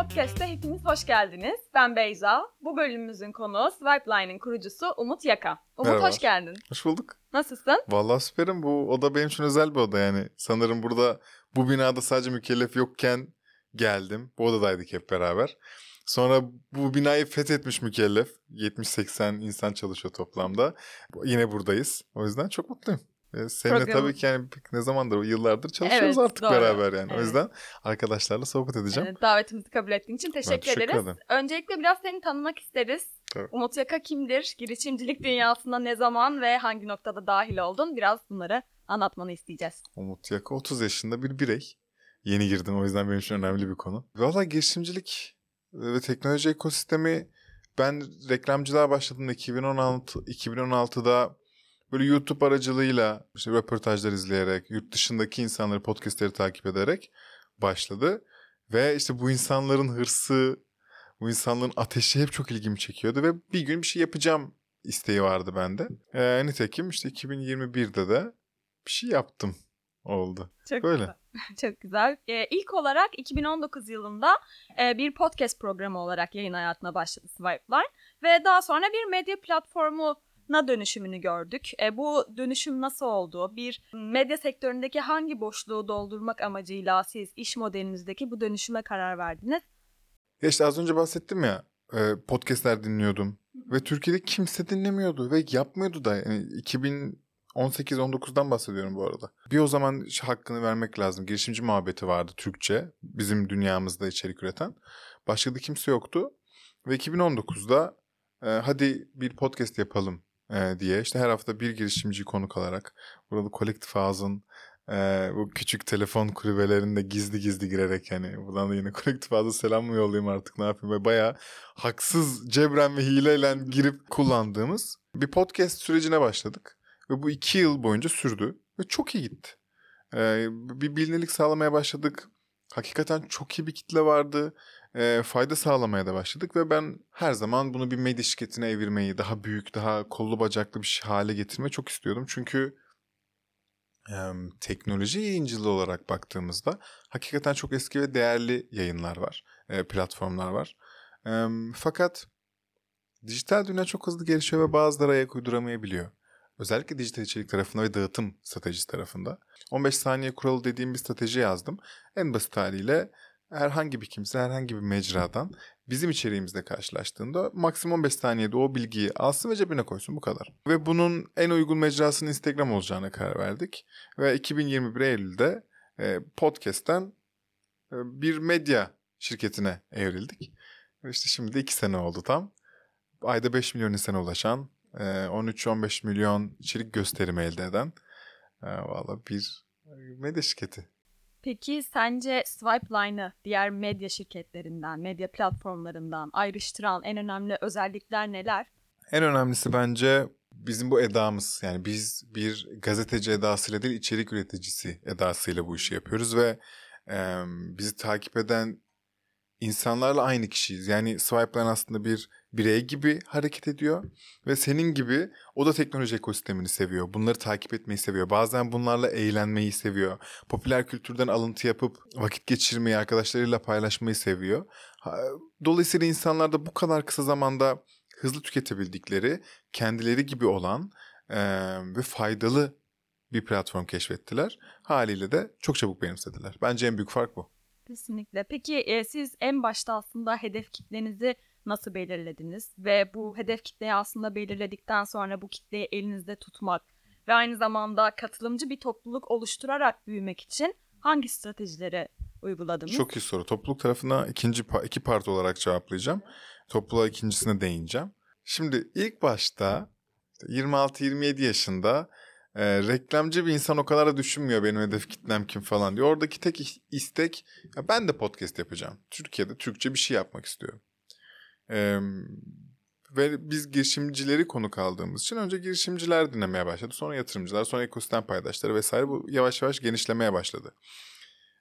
Podcast'te hepiniz hoş geldiniz. Ben Beyza. Bu bölümümüzün konuğu Swipeline'in kurucusu Umut Yaka. Umut Merhaba. hoş geldin. Hoş bulduk. Nasılsın? Vallahi süperim. Bu oda benim için özel bir oda yani. Sanırım burada bu binada sadece mükellef yokken geldim. Bu odadaydık hep beraber. Sonra bu binayı fethetmiş mükellef. 70-80 insan çalışıyor toplamda. Yine buradayız. O yüzden çok mutluyum. Ee, Seninle Program- tabii ki yani ne zamandır yıllardır çalışıyoruz Evet, artık doğru. beraber yani. O Evet. yüzden arkadaşlarla sohbet edeceğim. Ee, davetimizi kabul ettiğin için teşekkür, teşekkür ederiz. ederim. Öncelikle biraz seni tanımak isteriz. Tabii. Umut Yaka kimdir? Girişimcilik dünyasına ne zaman ve hangi noktada dahil oldun? Biraz bunları anlatmanı isteyeceğiz. Umut Yaka 30 yaşında bir birey. Yeni girdim o yüzden benim için önemli bir konu. Valla girişimcilik ve teknoloji ekosistemi ben reklamcılığa başladığımda 2016 2016'da böyle YouTube aracılığıyla işte röportajlar izleyerek, yurt dışındaki insanları podcastleri takip ederek başladı. Ve işte bu insanların hırsı, bu insanların ateşi hep çok ilgimi çekiyordu ve bir gün bir şey yapacağım isteği vardı bende. Ee, nitekim işte 2021'de de bir şey yaptım oldu. Çok Böyle. güzel. Çok güzel. Ee, ilk olarak 2019 yılında e, bir podcast programı olarak yayın hayatına başladı Swipeline ve daha sonra bir medya platformuna dönüşümünü gördük. E, bu dönüşüm nasıl oldu? Bir medya sektöründeki hangi boşluğu doldurmak amacıyla siz iş modelinizdeki bu dönüşüme karar verdiniz? Ya işte az önce bahsettim ya e, podcastler dinliyordum ve Türkiye'de kimse dinlemiyordu ve yapmıyordu da yani 2018-19'dan bahsediyorum bu arada. Bir o zaman hakkını vermek lazım. Girişimci muhabbeti vardı Türkçe bizim dünyamızda içerik üreten. Başka da kimse yoktu ve 2019'da e, hadi bir podcast yapalım e, diye işte her hafta bir girişimci konuk alarak burada Collective House'un ee, bu küçük telefon kulübelerinde gizli gizli girerek yani buradan da yine kolektif ağzı selam mı yollayayım artık ne yapayım ve bayağı haksız cebren ve hileyle girip kullandığımız bir podcast sürecine başladık. Ve bu iki yıl boyunca sürdü ve çok iyi gitti. Ee, bir bilinirlik sağlamaya başladık. Hakikaten çok iyi bir kitle vardı. Ee, fayda sağlamaya da başladık ve ben her zaman bunu bir medya şirketine evirmeyi, daha büyük, daha kollu bacaklı bir şey hale getirmeyi çok istiyordum. Çünkü em, teknoloji yayıncılığı olarak baktığımızda hakikaten çok eski ve değerli yayınlar var, e, platformlar var. Em, fakat dijital dünya çok hızlı gelişiyor ve bazıları ayak uyduramayabiliyor. Özellikle dijital içerik tarafında ve dağıtım stratejisi tarafında. 15 saniye kuralı dediğim bir strateji yazdım. En basit haliyle herhangi bir kimse herhangi bir mecradan bizim içeriğimizle karşılaştığında maksimum 15 saniyede o bilgiyi alsın ve cebine koysun bu kadar. Ve bunun en uygun mecrasının Instagram olacağına karar verdik. Ve 2021 Eylül'de e, podcast'ten e, bir medya şirketine evrildik. Ve işte şimdi de 2 sene oldu tam. Ayda 5 milyon insana ulaşan, e, 13-15 milyon içerik gösterimi elde eden e, valla bir medya şirketi. Peki sence Swipeline'ı diğer medya şirketlerinden, medya platformlarından ayrıştıran en önemli özellikler neler? En önemlisi bence bizim bu edamız. Yani biz bir gazeteci edasıyla değil içerik üreticisi edasıyla bu işi yapıyoruz ve e, bizi takip eden insanlarla aynı kişiyiz. Yani Swipeline aslında bir birey gibi hareket ediyor ve senin gibi o da teknoloji ekosistemini seviyor. Bunları takip etmeyi seviyor. Bazen bunlarla eğlenmeyi seviyor. Popüler kültürden alıntı yapıp vakit geçirmeyi, arkadaşlarıyla paylaşmayı seviyor. Dolayısıyla insanlar da bu kadar kısa zamanda hızlı tüketebildikleri, kendileri gibi olan eee, ve faydalı bir platform keşfettiler. Haliyle de çok çabuk benimsediler. Bence en büyük fark bu. Kesinlikle. Peki e, siz en başta aslında hedef kitlenizi nasıl belirlediniz? Ve bu hedef kitleyi aslında belirledikten sonra bu kitleyi elinizde tutmak ve aynı zamanda katılımcı bir topluluk oluşturarak büyümek için hangi stratejileri uyguladınız? Çok iyi soru. Topluluk tarafına ikinci iki part olarak cevaplayacağım. Topluluğa ikincisine değineceğim. Şimdi ilk başta 26-27 yaşında e, reklamcı bir insan o kadar da düşünmüyor benim hedef kitlem kim falan diyor. Oradaki tek is- istek ya ben de podcast yapacağım. Türkiye'de Türkçe bir şey yapmak istiyorum. E, ve biz girişimcileri konuk aldığımız için önce girişimciler dinlemeye başladı. Sonra yatırımcılar, sonra ekosistem paydaşları vesaire bu yavaş yavaş genişlemeye başladı.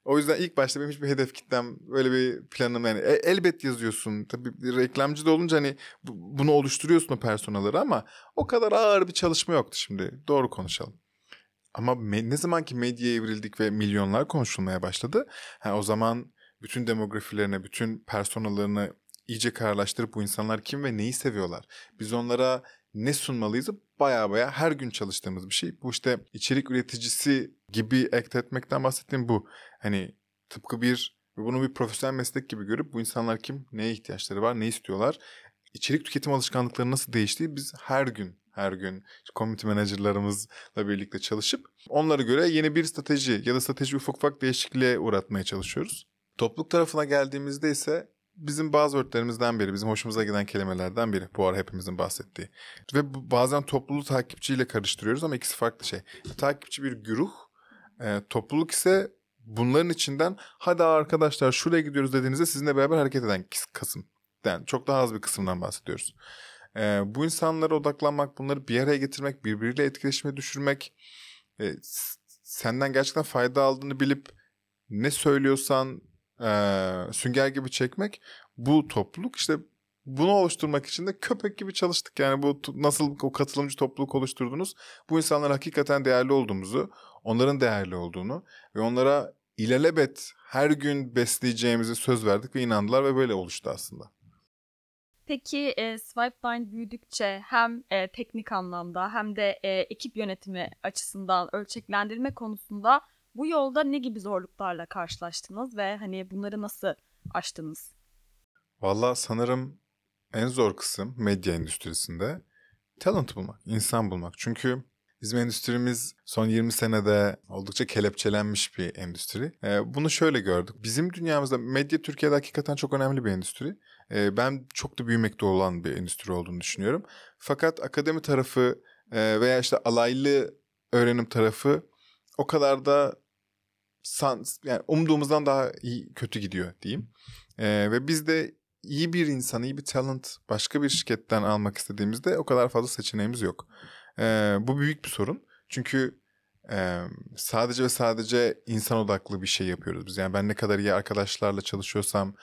O yüzden ilk başta benim hiçbir hedef kitlem böyle bir planım yani e- elbet yazıyorsun. Tabii reklamcı da olunca hani bu- bunu oluşturuyorsun o personaları ama o kadar ağır bir çalışma yoktu şimdi. Doğru konuşalım. Ama ne zaman ki medyaya evrildik ve milyonlar konuşulmaya başladı. Ha, o zaman bütün demografilerine, bütün personalarını iyice kararlaştırıp bu insanlar kim ve neyi seviyorlar? Biz onlara ne sunmalıyız? Baya baya her gün çalıştığımız bir şey. Bu işte içerik üreticisi gibi act etmekten bahsettiğim bu. Hani tıpkı bir bunu bir profesyonel meslek gibi görüp bu insanlar kim, neye ihtiyaçları var, ne istiyorlar? İçerik tüketim alışkanlıkları nasıl değiştiği biz her gün her gün community managerlarımızla birlikte çalışıp onlara göre yeni bir strateji ya da strateji ufak ufak değişikliğe uğratmaya çalışıyoruz. Topluluk tarafına geldiğimizde ise bizim bazı örtlerimizden biri, bizim hoşumuza giden kelimelerden biri. Bu ara hepimizin bahsettiği. Ve bazen topluluğu takipçiyle karıştırıyoruz ama ikisi farklı şey. Takipçi bir güruh, e, topluluk ise bunların içinden hadi arkadaşlar şuraya gidiyoruz dediğinizde sizinle beraber hareket eden kısım. Yani çok daha az bir kısımdan bahsediyoruz. E, bu insanlara odaklanmak, bunları bir araya getirmek, birbiriyle etkileşime düşürmek, e, senden gerçekten fayda aldığını bilip ne söylüyorsan e, sünger gibi çekmek bu topluluk işte bunu oluşturmak için de köpek gibi çalıştık. Yani bu nasıl o katılımcı topluluk oluşturdunuz? Bu insanlar hakikaten değerli olduğumuzu, onların değerli olduğunu ve onlara ilelebet her gün besleyeceğimizi söz verdik ve inandılar ve böyle oluştu aslında. Peki e, Swipeline büyüdükçe hem e, teknik anlamda hem de e, ekip yönetimi açısından ölçeklendirme konusunda bu yolda ne gibi zorluklarla karşılaştınız ve hani bunları nasıl aştınız? Valla sanırım en zor kısım medya endüstrisinde talent bulmak, insan bulmak. Çünkü bizim endüstrimiz son 20 senede oldukça kelepçelenmiş bir endüstri. Ee, bunu şöyle gördük. Bizim dünyamızda medya Türkiye'de hakikaten çok önemli bir endüstri. Ee, ben çok da büyümekte olan bir endüstri olduğunu düşünüyorum. Fakat akademi tarafı e, veya işte alaylı öğrenim tarafı o kadar da san, yani umduğumuzdan daha iyi kötü gidiyor diyeyim. Ee, ve biz de iyi bir insan, iyi bir talent başka bir şirketten almak istediğimizde o kadar fazla seçeneğimiz yok. Ee, bu büyük bir sorun. Çünkü e, sadece ve sadece insan odaklı bir şey yapıyoruz biz. Yani ben ne kadar iyi arkadaşlarla çalışıyorsam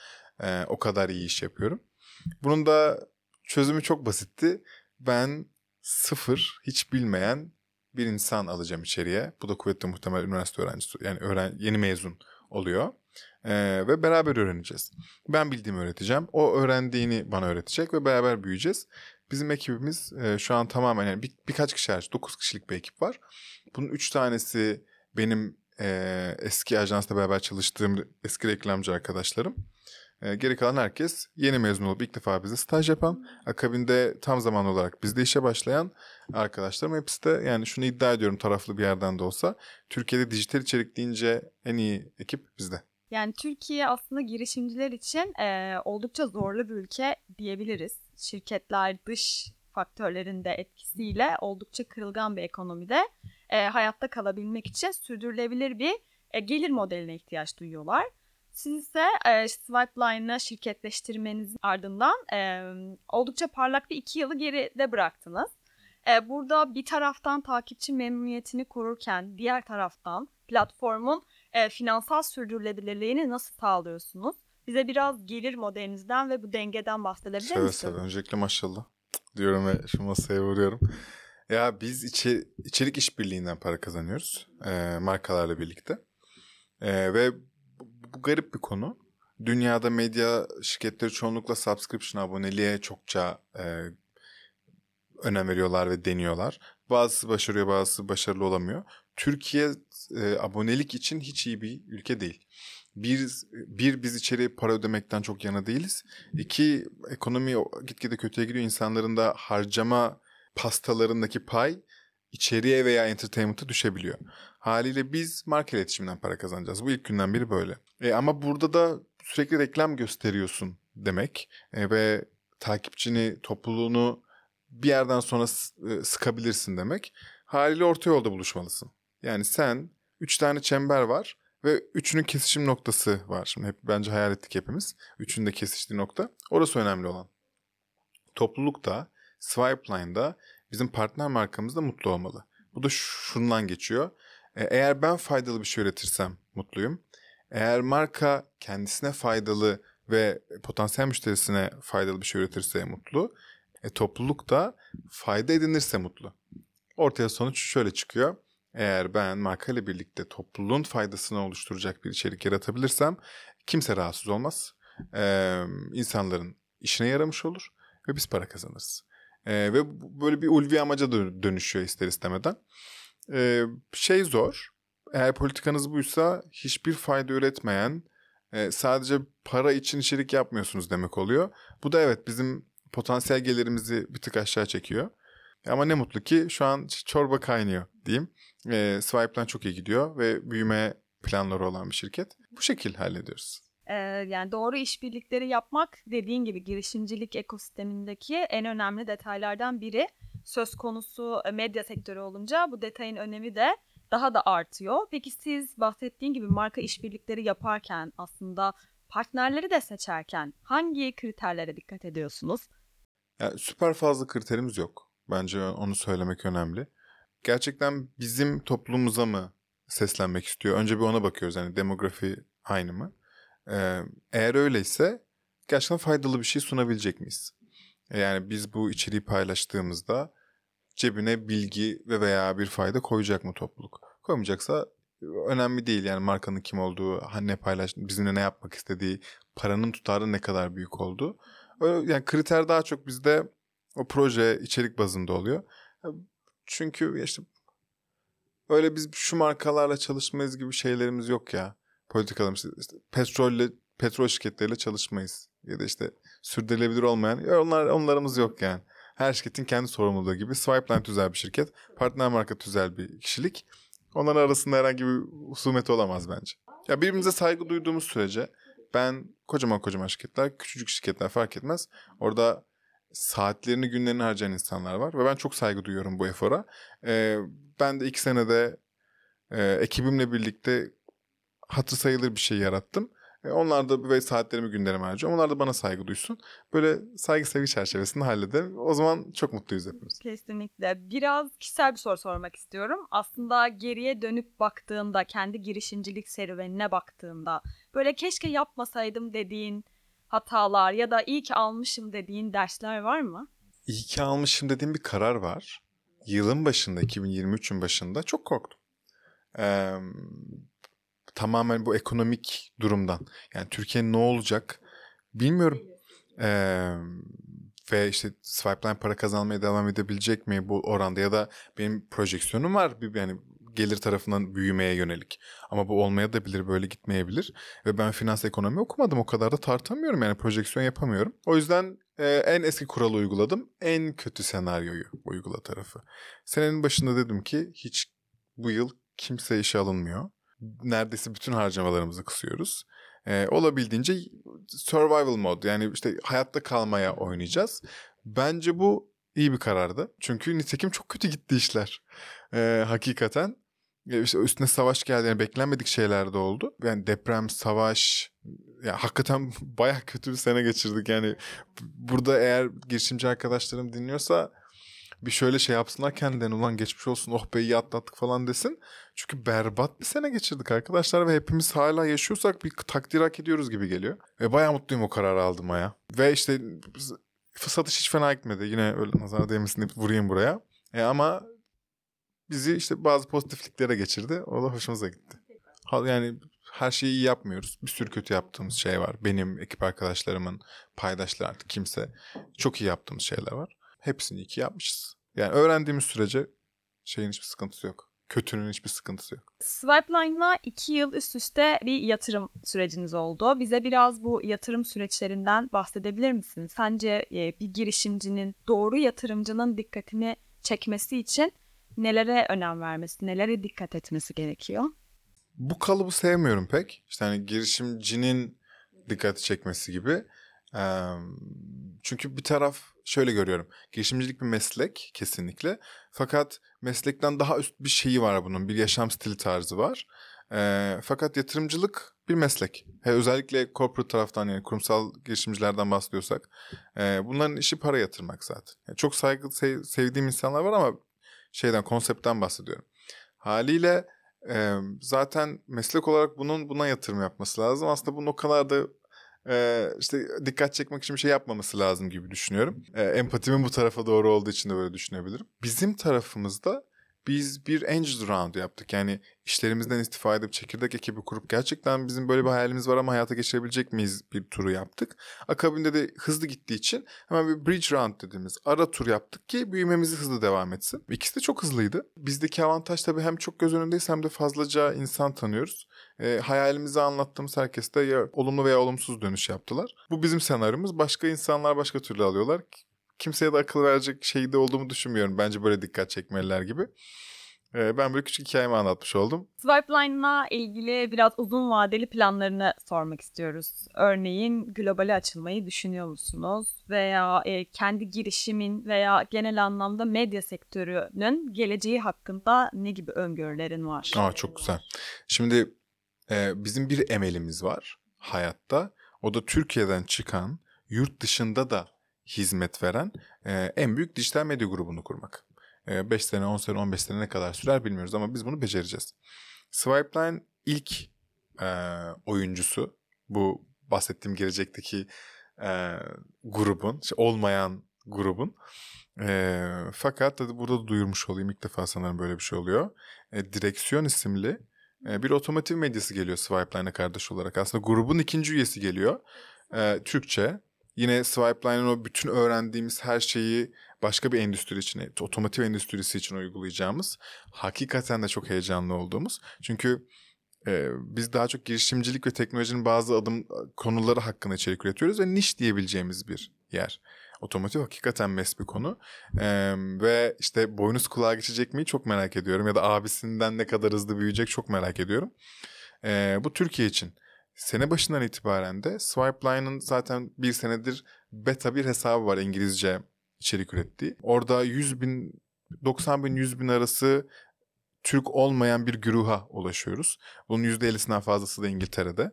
e, o kadar iyi iş yapıyorum. Bunun da çözümü çok basitti. Ben sıfır, hiç bilmeyen bir insan alacağım içeriye. Bu da kuvvetli muhtemel üniversite öğrencisi yani öğren yeni mezun oluyor. Ee, ve beraber öğreneceğiz. Ben bildiğimi öğreteceğim. O öğrendiğini bana öğretecek ve beraber büyüyeceğiz. Bizim ekibimiz e, şu an tamamen yani bir, birkaç kişi hariç 9 kişilik bir ekip var. Bunun 3 tanesi benim e, eski ajansla beraber çalıştığım eski reklamcı arkadaşlarım. E, geri kalan herkes yeni mezun olup ilk defa bize staj yapan, akabinde tam zaman olarak bizde işe başlayan arkadaşlarım. Hepsi de yani şunu iddia ediyorum taraflı bir yerden de olsa Türkiye'de dijital içerik deyince en iyi ekip bizde. Yani Türkiye aslında girişimciler için e, oldukça zorlu bir ülke diyebiliriz. Şirketler dış faktörlerin de etkisiyle oldukça kırılgan bir ekonomide e, hayatta kalabilmek için sürdürülebilir bir e, gelir modeline ihtiyaç duyuyorlar. Siz ise e, Swipeline'ı şirketleştirmenizin ardından e, oldukça parlak bir iki yılı geride bıraktınız. E, burada bir taraftan takipçi memnuniyetini korurken diğer taraftan platformun e, finansal sürdürülebilirliğini nasıl sağlıyorsunuz? Bize biraz gelir modelinizden ve bu dengeden bahsedebilir seve misiniz? Seve seve. Öncelikle maşallah diyorum ve şu masaya vuruyorum. Ya biz içi, içerik işbirliğinden para kazanıyoruz e, markalarla birlikte. E, ve bu, garip bir konu. Dünyada medya şirketleri çoğunlukla subscription aboneliğe çokça e, önem veriyorlar ve deniyorlar. Bazısı başarıyor, bazısı başarılı olamıyor. Türkiye e, abonelik için hiç iyi bir ülke değil. Bir, bir biz içeri para ödemekten çok yana değiliz. İki ekonomi gitgide kötüye gidiyor. İnsanların da harcama pastalarındaki pay içeriye veya entertainment'a düşebiliyor. Haliyle biz marka iletişiminden para kazanacağız. Bu ilk günden beri böyle. E, ama burada da sürekli reklam gösteriyorsun demek e, ve takipçini, topluluğunu bir yerden sonra e, sıkabilirsin demek. Haliyle orta yolda buluşmalısın. Yani sen üç tane çember var ve üçünün kesişim noktası var. Şimdi hep bence hayal ettik hepimiz. Üçünün de kesiştiği nokta. Orası önemli olan. Toplulukta, Swipeline'da bizim partner markamız da mutlu olmalı. Bu da şundan geçiyor. E, eğer ben faydalı bir şey üretirsem mutluyum. Eğer marka kendisine faydalı ve potansiyel müşterisine faydalı bir şey üretirse mutlu. E, topluluk da fayda edinirse mutlu. Ortaya sonuç şöyle çıkıyor. Eğer ben markayla birlikte topluluğun faydasını oluşturacak bir içerik yaratabilirsem kimse rahatsız olmaz. Ee, insanların işine yaramış olur ve biz para kazanırız. Ee, ve böyle bir ulvi amaca dö- dönüşüyor ister istemeden. Ee, şey zor. Eğer politikanız buysa hiçbir fayda üretmeyen e, sadece para için içerik yapmıyorsunuz demek oluyor. Bu da evet bizim potansiyel gelirimizi bir tık aşağı çekiyor. Ama ne mutlu ki şu an çorba kaynıyor diyeyim. E, Swipe'lan çok iyi gidiyor ve büyüme planları olan bir şirket. Bu şekil hallediyoruz. Yani doğru işbirlikleri yapmak dediğin gibi girişimcilik ekosistemindeki en önemli detaylardan biri. Söz konusu e, medya sektörü olunca bu detayın önemi de daha da artıyor. Peki siz bahsettiğin gibi marka işbirlikleri yaparken aslında partnerleri de seçerken hangi kriterlere dikkat ediyorsunuz? Yani süper fazla kriterimiz yok. Bence onu söylemek önemli. Gerçekten bizim toplumumuza mı seslenmek istiyor? Önce bir ona bakıyoruz. Yani demografi aynı mı? Ee, eğer öyleyse gerçekten faydalı bir şey sunabilecek miyiz? E, Yani biz bu içeriği paylaştığımızda cebine bilgi ve veya bir fayda koyacak mı topluluk? Koymayacaksa önemli değil yani markanın kim olduğu, ne paylaş, bizimle ne yapmak istediği, paranın tutarı ne kadar büyük. Öyle, yani kriter daha çok bizde o proje içerik bazında oluyor. Çünkü işte öyle biz şu markalarla çalışmayız gibi şeylerimiz yok ya. Politikalarımız işte, işte petrolle petrol şirketleriyle çalışmayız ya da işte sürdürülebilir olmayan ya onlar onlarımız yok yani. Her şirketin kendi sorumluluğu gibi. Swipeline tüzel bir şirket, partner marka tüzel bir kişilik. Onların arasında herhangi bir husumet olamaz bence. Ya birbirimize saygı duyduğumuz sürece ben kocaman kocaman şirketler, küçücük şirketler fark etmez. Orada saatlerini günlerini harcayan insanlar var ve ben çok saygı duyuyorum bu efora. Ee, ben de iki senede e, ekibimle birlikte hatır sayılır bir şey yarattım. E, onlar da ve saatlerimi günlerimi harcıyorum. Onlar da bana saygı duysun. Böyle saygı sevgi çerçevesinde halledelim. O zaman çok mutluyuz hepimiz. Kesinlikle. Biraz kişisel bir soru sormak istiyorum. Aslında geriye dönüp baktığında, kendi girişimcilik serüvenine baktığında böyle keşke yapmasaydım dediğin hatalar ya da iyi ki almışım dediğin dersler var mı? İyi ki almışım dediğim bir karar var. Yılın başında, 2023'ün başında çok korktum. Ee, tamamen bu ekonomik durumdan. Yani Türkiye ne olacak bilmiyorum. Ee, ve işte Swipeline para kazanmaya devam edebilecek mi bu oranda ya da benim projeksiyonum var bir yani gelir tarafından büyümeye yönelik. Ama bu olmaya da bilir böyle gitmeyebilir. Ve ben finans ekonomi okumadım o kadar da tartamıyorum yani projeksiyon yapamıyorum. O yüzden e, en eski kuralı uyguladım. En kötü senaryoyu uygula tarafı. Senenin başında dedim ki hiç bu yıl kimse işe alınmıyor. Neredeyse bütün harcamalarımızı kısıyoruz. Ee, olabildiğince survival mod yani işte hayatta kalmaya oynayacağız. Bence bu iyi bir karardı. Çünkü nitekim çok kötü gitti işler. Ee, hakikaten. Ya işte üstüne savaş geldi. Yani beklenmedik şeyler de oldu. Yani deprem, savaş. Ya hakikaten baya kötü bir sene geçirdik. Yani burada eğer girişimci arkadaşlarım dinliyorsa bir şöyle şey yapsınlar kendilerine ulan geçmiş olsun oh be iyi atlattık falan desin. Çünkü berbat bir sene geçirdik arkadaşlar ve hepimiz hala yaşıyorsak bir takdir hak ediyoruz gibi geliyor. Ve bayağı mutluyum o kararı aldım ya. Ve işte satış hiç fena gitmedi. Yine öyle nazar değmesin deyip vurayım buraya. E ama bizi işte bazı pozitifliklere geçirdi. O da hoşumuza gitti. Yani her şeyi iyi yapmıyoruz. Bir sürü kötü yaptığımız şey var. Benim ekip arkadaşlarımın, paydaşlar artık kimse. Çok iyi yaptığımız şeyler var. Hepsini iyi ki yapmışız. Yani öğrendiğimiz sürece şeyin hiçbir sıkıntısı yok. Kötünün hiçbir sıkıntısı yok. Swipeline'la iki yıl üst üste bir yatırım süreciniz oldu. Bize biraz bu yatırım süreçlerinden bahsedebilir misin? Sence bir girişimcinin, doğru yatırımcının dikkatini çekmesi için nelere önem vermesi, nelere dikkat etmesi gerekiyor? Bu kalıbı sevmiyorum pek. İşte hani girişimcinin dikkati çekmesi gibi. Çünkü bir taraf şöyle görüyorum. Girişimcilik bir meslek kesinlikle. Fakat meslekten daha üst bir şeyi var bunun. Bir yaşam stili tarzı var. fakat yatırımcılık bir meslek. He, özellikle corporate taraftan yani kurumsal girişimcilerden bahsediyorsak. bunların işi para yatırmak zaten. Yani çok saygı sev, sevdiğim insanlar var ama şeyden konseptten bahsediyorum. Haliyle e, zaten meslek olarak bunun buna yatırım yapması lazım. Aslında bunun o kadar da e, işte dikkat çekmek için bir şey yapmaması lazım gibi düşünüyorum. Empatimin bu tarafa doğru olduğu için de böyle düşünebilirim. Bizim tarafımızda biz bir angel round yaptık. Yani işlerimizden istifa edip çekirdek ekibi kurup gerçekten bizim böyle bir hayalimiz var ama hayata geçirebilecek miyiz bir turu yaptık. Akabinde de hızlı gittiği için hemen bir bridge round dediğimiz ara tur yaptık ki büyümemizi hızlı devam etsin. İkisi de çok hızlıydı. Bizdeki avantaj tabii hem çok göz önündeyiz hem de fazlaca insan tanıyoruz. E, hayalimizi anlattığımız herkes ya olumlu veya olumsuz dönüş yaptılar. Bu bizim senaryomuz. Başka insanlar başka türlü alıyorlar. Kimseye de akıl verecek şeyde olduğumu düşünmüyorum. Bence böyle dikkat çekmeliler gibi. Ben böyle küçük hikayemi anlatmış oldum. Swipeline'la ilgili biraz uzun vadeli planlarını sormak istiyoruz. Örneğin globale açılmayı düşünüyor musunuz? Veya e, kendi girişimin veya genel anlamda medya sektörünün geleceği hakkında ne gibi öngörülerin var? Aa, çok güzel. Şimdi e, bizim bir emelimiz var hayatta. O da Türkiye'den çıkan, yurt dışında da hizmet veren e, en büyük dijital medya grubunu kurmak. 5 sene, 10 sene, 15 sene ne kadar sürer bilmiyoruz ama biz bunu becereceğiz. Swipeline ilk e, oyuncusu bu bahsettiğim gelecekteki e, grubun, olmayan grubun. E, fakat tabii burada da duyurmuş olayım ilk defa sanırım böyle bir şey oluyor. E, Direksiyon isimli e, bir otomotiv medyası geliyor Swipeline'a kardeş olarak. Aslında grubun ikinci üyesi geliyor. E, Türkçe. Yine Swipeline'ın o bütün öğrendiğimiz her şeyi başka bir endüstri için, otomotiv endüstrisi için uygulayacağımız, hakikaten de çok heyecanlı olduğumuz. Çünkü e, biz daha çok girişimcilik ve teknolojinin bazı adım konuları hakkında içerik üretiyoruz ve niş diyebileceğimiz bir yer. Otomotiv hakikaten mes bir konu. Ee, ve işte boynuz kulağa geçecek mi çok merak ediyorum. Ya da abisinden ne kadar hızlı büyüyecek çok merak ediyorum. Ee, bu Türkiye için. Sene başından itibaren de Swipeline'ın zaten bir senedir beta bir hesabı var İngilizce içerik ürettiği. Orada 100 bin, 90 bin, 100 bin arası Türk olmayan bir güruha ulaşıyoruz. Bunun %50'sinden fazlası da İngiltere'de.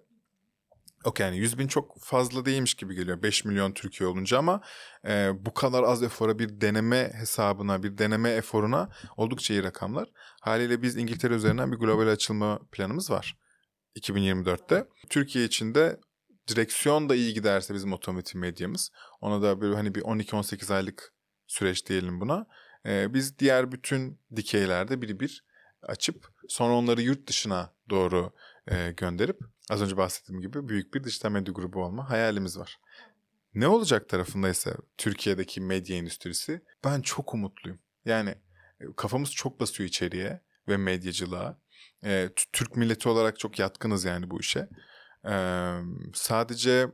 Okey yani 100 bin çok fazla değilmiş gibi geliyor 5 milyon Türkiye olunca ama e, bu kadar az efora bir deneme hesabına bir deneme eforuna oldukça iyi rakamlar. Haliyle biz İngiltere üzerinden bir global açılma planımız var 2024'te. Türkiye için de direksiyon da iyi giderse bizim otomotiv medyamız ona da böyle hani bir 12-18 aylık süreç diyelim buna. E, biz diğer bütün dikeylerde bir bir açıp sonra onları yurt dışına doğru e, gönderip az önce bahsettiğim gibi büyük bir dijital medya grubu olma hayalimiz var. Ne olacak tarafında ise Türkiye'deki medya endüstrisi ben çok umutluyum. Yani e, kafamız çok basıyor içeriye ve medyacılığa. E, Türk milleti olarak çok yatkınız yani bu işe. E, sadece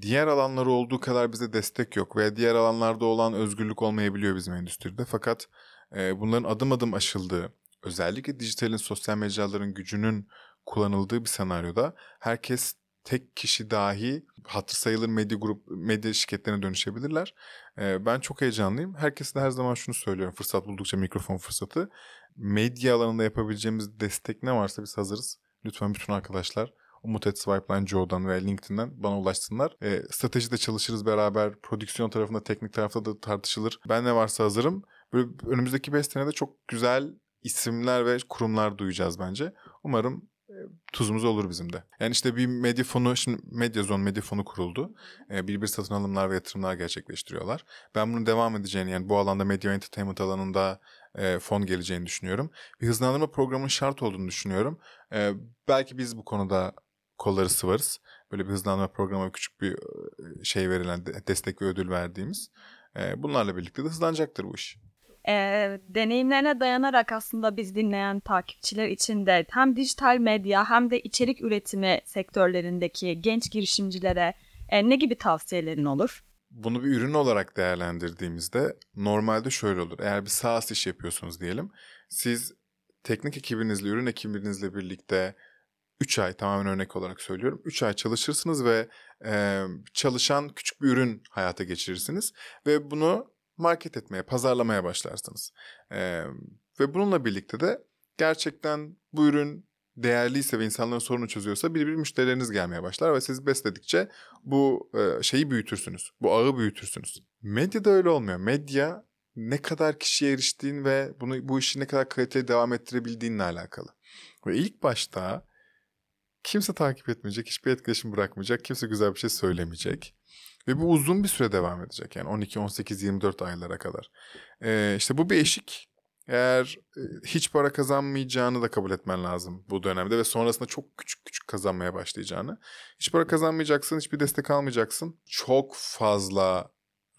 diğer alanları olduğu kadar bize destek yok veya diğer alanlarda olan özgürlük olmayabiliyor bizim endüstride. Fakat e, bunların adım adım aşıldığı, özellikle dijitalin, sosyal mecraların gücünün kullanıldığı bir senaryoda herkes tek kişi dahi hatır sayılır medya grup medya şirketlerine dönüşebilirler. Ee, ben çok heyecanlıyım. Herkese de her zaman şunu söylüyorum. Fırsat buldukça mikrofon fırsatı. Medya alanında yapabileceğimiz destek ne varsa biz hazırız. Lütfen bütün arkadaşlar Umut et Swipeline Joe'dan ve LinkedIn'den bana ulaşsınlar. E, stratejide çalışırız beraber. Prodüksiyon tarafında, teknik tarafta da tartışılır. Ben ne varsa hazırım. Böyle önümüzdeki 5 senede çok güzel isimler ve kurumlar duyacağız bence. Umarım e, tuzumuz olur bizim de. Yani işte bir medya fonu, şimdi Medyazon medya fonu kuruldu. E, bir bir satın alımlar ve yatırımlar gerçekleştiriyorlar. Ben bunun devam edeceğini yani bu alanda medya entertainment alanında e, fon geleceğini düşünüyorum. Bir hızlandırma programının şart olduğunu düşünüyorum. E, belki biz bu konuda kolları sıvarız. Böyle bir hızlandırma programı küçük bir şey verilen destek ve ödül verdiğimiz. E, bunlarla birlikte de hızlanacaktır bu iş e, deneyimlerine dayanarak aslında biz dinleyen takipçiler için de hem dijital medya hem de içerik üretimi sektörlerindeki genç girişimcilere e, ne gibi tavsiyelerin olur? Bunu bir ürün olarak değerlendirdiğimizde normalde şöyle olur. Eğer bir SaaS iş yapıyorsunuz diyelim. Siz teknik ekibinizle, ürün ekibinizle birlikte 3 ay tamamen örnek olarak söylüyorum. 3 ay çalışırsınız ve e, çalışan küçük bir ürün hayata geçirirsiniz. Ve bunu market etmeye, pazarlamaya başlarsınız. Ee, ve bununla birlikte de gerçekten bu ürün değerliyse ve insanların sorunu çözüyorsa bir bir müşterileriniz gelmeye başlar ve siz besledikçe bu e, şeyi büyütürsünüz. Bu ağı büyütürsünüz. Medyada öyle olmuyor. Medya ne kadar kişiye eriştiğin ve bunu bu işi ne kadar kaliteli devam ettirebildiğinle alakalı. Ve ilk başta kimse takip etmeyecek, hiçbir etkileşim bırakmayacak, kimse güzel bir şey söylemeyecek. Ve bu uzun bir süre devam edecek yani 12, 18, 24 aylara kadar. Ee, işte bu bir eşik. Eğer e, hiç para kazanmayacağını da kabul etmen lazım bu dönemde ve sonrasında çok küçük küçük kazanmaya başlayacağını. Hiç para kazanmayacaksın, hiçbir destek almayacaksın. Çok fazla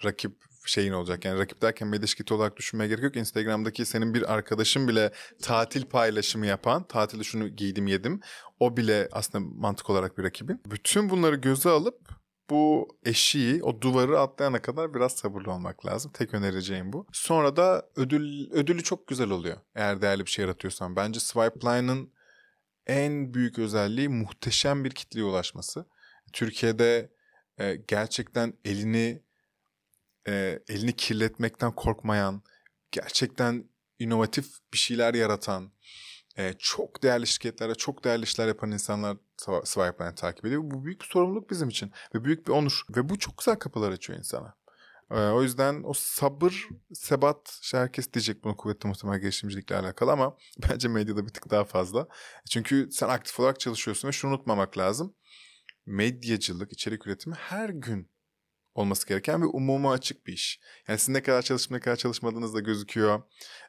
rakip şeyin olacak. Yani rakip derken medya şirketi olarak düşünmeye gerek yok. Instagram'daki senin bir arkadaşın bile tatil paylaşımı yapan, tatilde şunu giydim yedim. O bile aslında mantık olarak bir rakibin. Bütün bunları göze alıp bu eşiği, o duvarı atlayana kadar biraz sabırlı olmak lazım. Tek önereceğim bu. Sonra da ödül ödülü çok güzel oluyor. Eğer değerli bir şey yaratıyorsan. Bence Swipeline'ın en büyük özelliği muhteşem bir kitleye ulaşması. Türkiye'de e, gerçekten elini e, elini kirletmekten korkmayan, gerçekten inovatif bir şeyler yaratan, e, çok değerli şirketlere çok değerli işler yapan insanlar Swi- Swipeline'ı takip ediyor. Bu büyük bir sorumluluk bizim için ve büyük bir onur. Ve bu çok güzel kapılar açıyor insana. E, o yüzden o sabır, sebat, işte herkes diyecek bunu kuvvetli muhtemel girişimcilikle alakalı ama bence medyada bir tık daha fazla. Çünkü sen aktif olarak çalışıyorsun ve şunu unutmamak lazım. Medyacılık, içerik üretimi her gün olması gereken ve umuma açık bir iş. Yani sizin ne kadar çalışıp ne kadar çalışmadığınız da gözüküyor.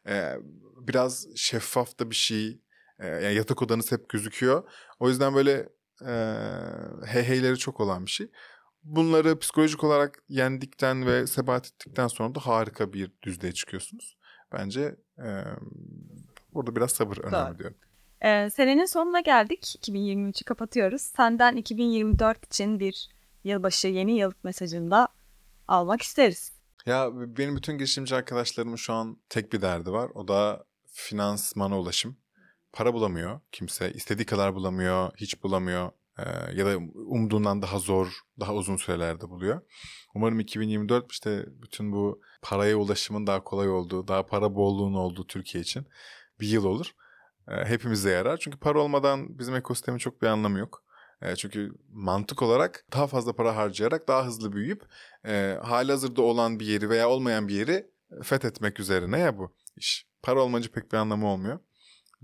Ee, biraz şeffaf da bir şey. Ee, yani yatak odanız hep gözüküyor. O yüzden böyle e, heyheyleri çok olan bir şey. Bunları psikolojik olarak yendikten ve sebat ettikten sonra da harika bir düzlüğe çıkıyorsunuz. Bence e, burada biraz sabır önemli diyorum. Ee, senenin sonuna geldik. 2023'ü kapatıyoruz. Senden 2024 için bir yılbaşı yeni yıl mesajında almak isteriz. Ya benim bütün girişimci arkadaşlarımın şu an tek bir derdi var. O da finansmana ulaşım. Para bulamıyor kimse. istediği kadar bulamıyor, hiç bulamıyor. Ee, ya da umduğundan daha zor, daha uzun sürelerde buluyor. Umarım 2024 işte bütün bu paraya ulaşımın daha kolay olduğu, daha para bolluğunun olduğu Türkiye için bir yıl olur. Ee, hepimize yarar. Çünkü para olmadan bizim ekosistemin çok bir anlamı yok. Ee, çünkü mantık olarak daha fazla para harcayarak daha hızlı büyüyüp e, halihazırda olan bir yeri veya olmayan bir yeri fethetmek üzerine ya bu iş. Para olmayınca pek bir anlamı olmuyor.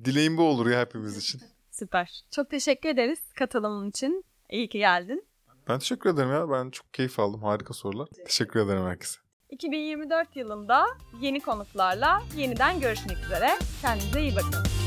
Dileğim bu olur ya hepimiz için. Süper. Çok teşekkür ederiz katılımın için. İyi ki geldin. Ben teşekkür ederim ya. Ben çok keyif aldım. Harika sorular. Teşekkür ederim herkese. 2024 yılında yeni konuklarla yeniden görüşmek üzere. Kendinize iyi bakın.